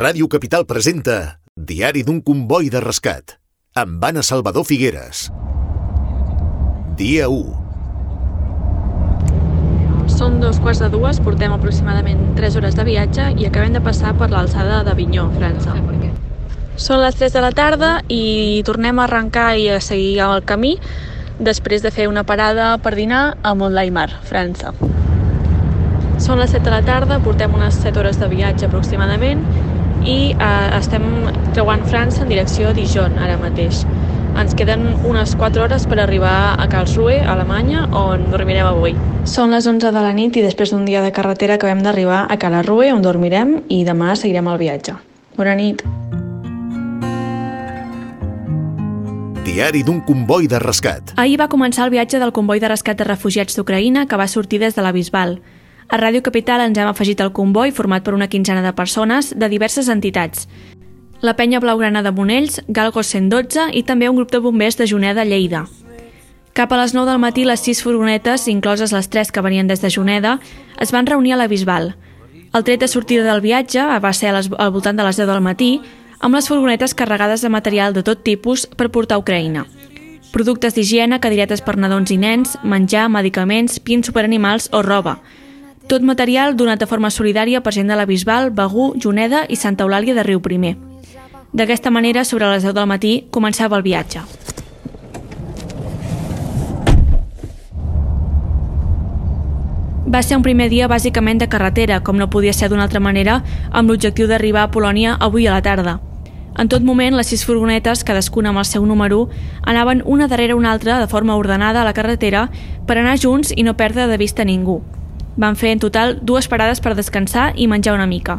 Ràdio Capital presenta Diari d'un comboi de rescat amb Anna Salvador Figueres. Dia 1. Són dos quarts de dues, portem aproximadament 3 hores de viatge i acabem de passar per l'alçada d'Avinyó, França. Són les 3 de la tarda i tornem a arrencar i a seguir el camí després de fer una parada per dinar a Montlaimar, França. Són les 7 de la tarda, portem unes 7 hores de viatge aproximadament i eh, estem creuant França en direcció a Dijon ara mateix. Ens queden unes 4 hores per arribar a Karlsruhe, a Alemanya, on dormirem avui. Són les 11 de la nit i després d'un dia de carretera acabem d'arribar a Karlsruhe, on dormirem i demà seguirem el viatge. Bona nit. Diari d'un comboi de rescat. Ahir va començar el viatge del comboi de rescat de refugiats d'Ucraïna que va sortir des de la Bisbal. A Ràdio Capital ens hem afegit al comboi format per una quinzena de persones de diverses entitats. La penya blaugrana de Monells, Galgo 112 i també un grup de bombers de Juneda, Lleida. Cap a les 9 del matí, les 6 furgonetes, incloses les 3 que venien des de Juneda, es van reunir a la Bisbal. El tret de sortida del viatge va ser les, al voltant de les 10 del matí, amb les furgonetes carregades de material de tot tipus per portar a Ucraïna. Productes d'higiene, cadiretes per nadons i nens, menjar, medicaments, pins superanimals o roba – tot material donat de forma solidària per gent de la Bisbal, Begú, Juneda i Santa Eulàlia de Riu Primer. D'aquesta manera, sobre les 10 del matí, començava el viatge. Va ser un primer dia bàsicament de carretera, com no podia ser d'una altra manera, amb l'objectiu d'arribar a Polònia avui a la tarda. En tot moment, les sis furgonetes, cadascuna amb el seu número, anaven una darrere una altra de forma ordenada a la carretera per anar junts i no perdre de vista ningú. Van fer en total dues parades per descansar i menjar una mica.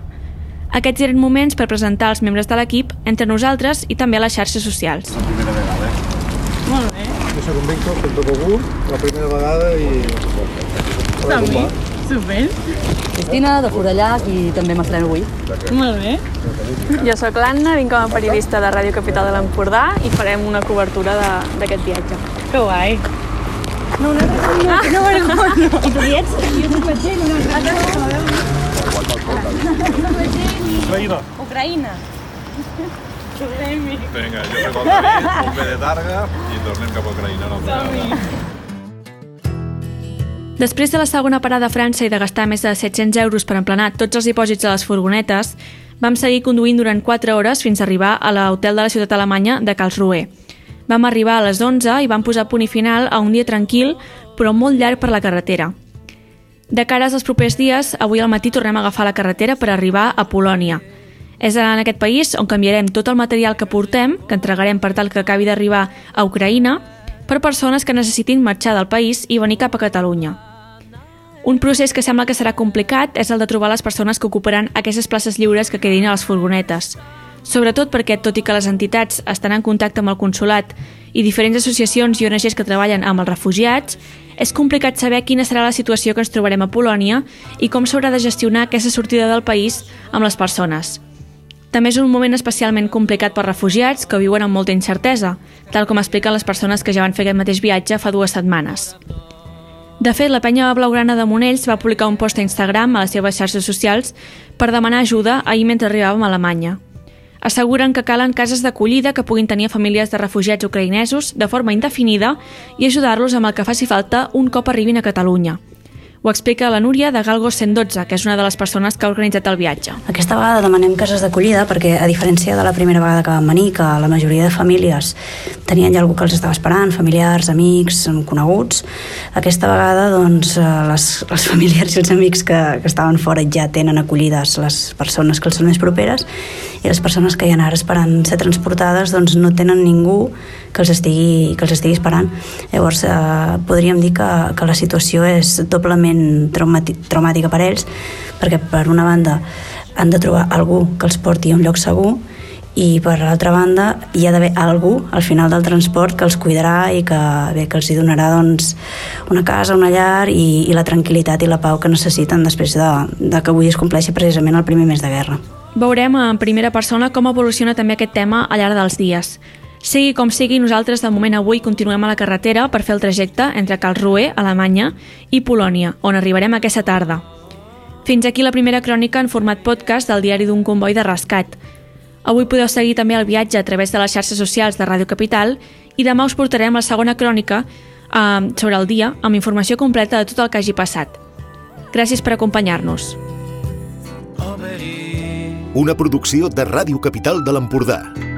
Aquests eren moments per presentar els membres de l'equip entre nosaltres i també a les xarxes socials. La primera vegada, eh? Molt bé. Jo soc un Víctor, soc de Begur, la primera vegada i... També. Super. Cristina, de Forallac i també m'estreno avui. Molt bé. Jo sóc l'Anna, vinc com a periodista de Ràdio Capital de l'Empordà i farem una cobertura de- d'aquest viatge. Que guai. No, no, no, no, no, no, no. I tu hi ets? Jo soc Txell, una Ucraïna. Ucraïna. Vinga, jo el David, bomber de Targa i tornem cap a Ucraïna una altra vegada. Després de la segona parada a França i de gastar més de 700 euros per emplenar tots els dipòsits de les furgonetes, vam seguir conduint durant 4 hores fins a arribar a l'hotel de la ciutat alemanya de Karlsruhe. Vam arribar a les 11 i vam posar punt i final a un dia tranquil, però molt llarg per la carretera. De cares als propers dies, avui al matí tornem a agafar la carretera per arribar a Polònia. És en aquest país on canviarem tot el material que portem, que entregarem per tal que acabi d'arribar a Ucraïna, per persones que necessitin marxar del país i venir cap a Catalunya. Un procés que sembla que serà complicat és el de trobar les persones que ocuparan aquestes places lliures que quedin a les furgonetes. Sobretot perquè, tot i que les entitats estan en contacte amb el consulat i diferents associacions i ONGs que treballen amb els refugiats, és complicat saber quina serà la situació que ens trobarem a Polònia i com s'haurà de gestionar aquesta sortida del país amb les persones. També és un moment especialment complicat per refugiats que viuen amb molta incertesa, tal com expliquen les persones que ja van fer aquest mateix viatge fa dues setmanes. De fet, la penya blaugrana de Monells va publicar un post a Instagram a les seves xarxes socials per demanar ajuda ahir mentre arribàvem a Alemanya. Asseguren que calen cases d'acollida que puguin tenir famílies de refugiats ucraïnesos de forma indefinida i ajudar-los amb el que faci falta un cop arribin a Catalunya. Ho explica la Núria de Galgo 112, que és una de les persones que ha organitzat el viatge. Aquesta vegada demanem cases d'acollida perquè, a diferència de la primera vegada que vam venir, que la majoria de famílies tenien ja algú que els estava esperant, familiars, amics, coneguts, aquesta vegada doncs, eh, les, les familiars i els amics que, que estaven fora ja tenen acollides les persones que els són més properes i les persones que hi ha ara esperant ser transportades doncs, no tenen ningú que els estigui, que els estigui esperant. Llavors, eh, podríem dir que, que la situació és doblement traumati, traumàtica per ells, perquè per una banda han de trobar algú que els porti a un lloc segur i per l'altra banda hi ha d'haver algú al final del transport que els cuidarà i que, bé, que els hi donarà doncs, una casa, una llar i, i la tranquil·litat i la pau que necessiten després de, de que avui es compleixi precisament el primer mes de guerra. Veurem en primera persona com evoluciona també aquest tema al llarg dels dies. Sigui com sigui, nosaltres de moment avui continuem a la carretera per fer el trajecte entre Karlsruhe, Alemanya, i Polònia, on arribarem aquesta tarda. Fins aquí la primera crònica en format podcast del diari d'un comboi de rescat. Avui podeu seguir també el viatge a través de les xarxes socials de Ràdio Capital i demà us portarem la segona crònica eh, sobre el dia amb informació completa de tot el que hagi passat. Gràcies per acompanyar-nos. Una producció de Ràdio Capital de l'Empordà.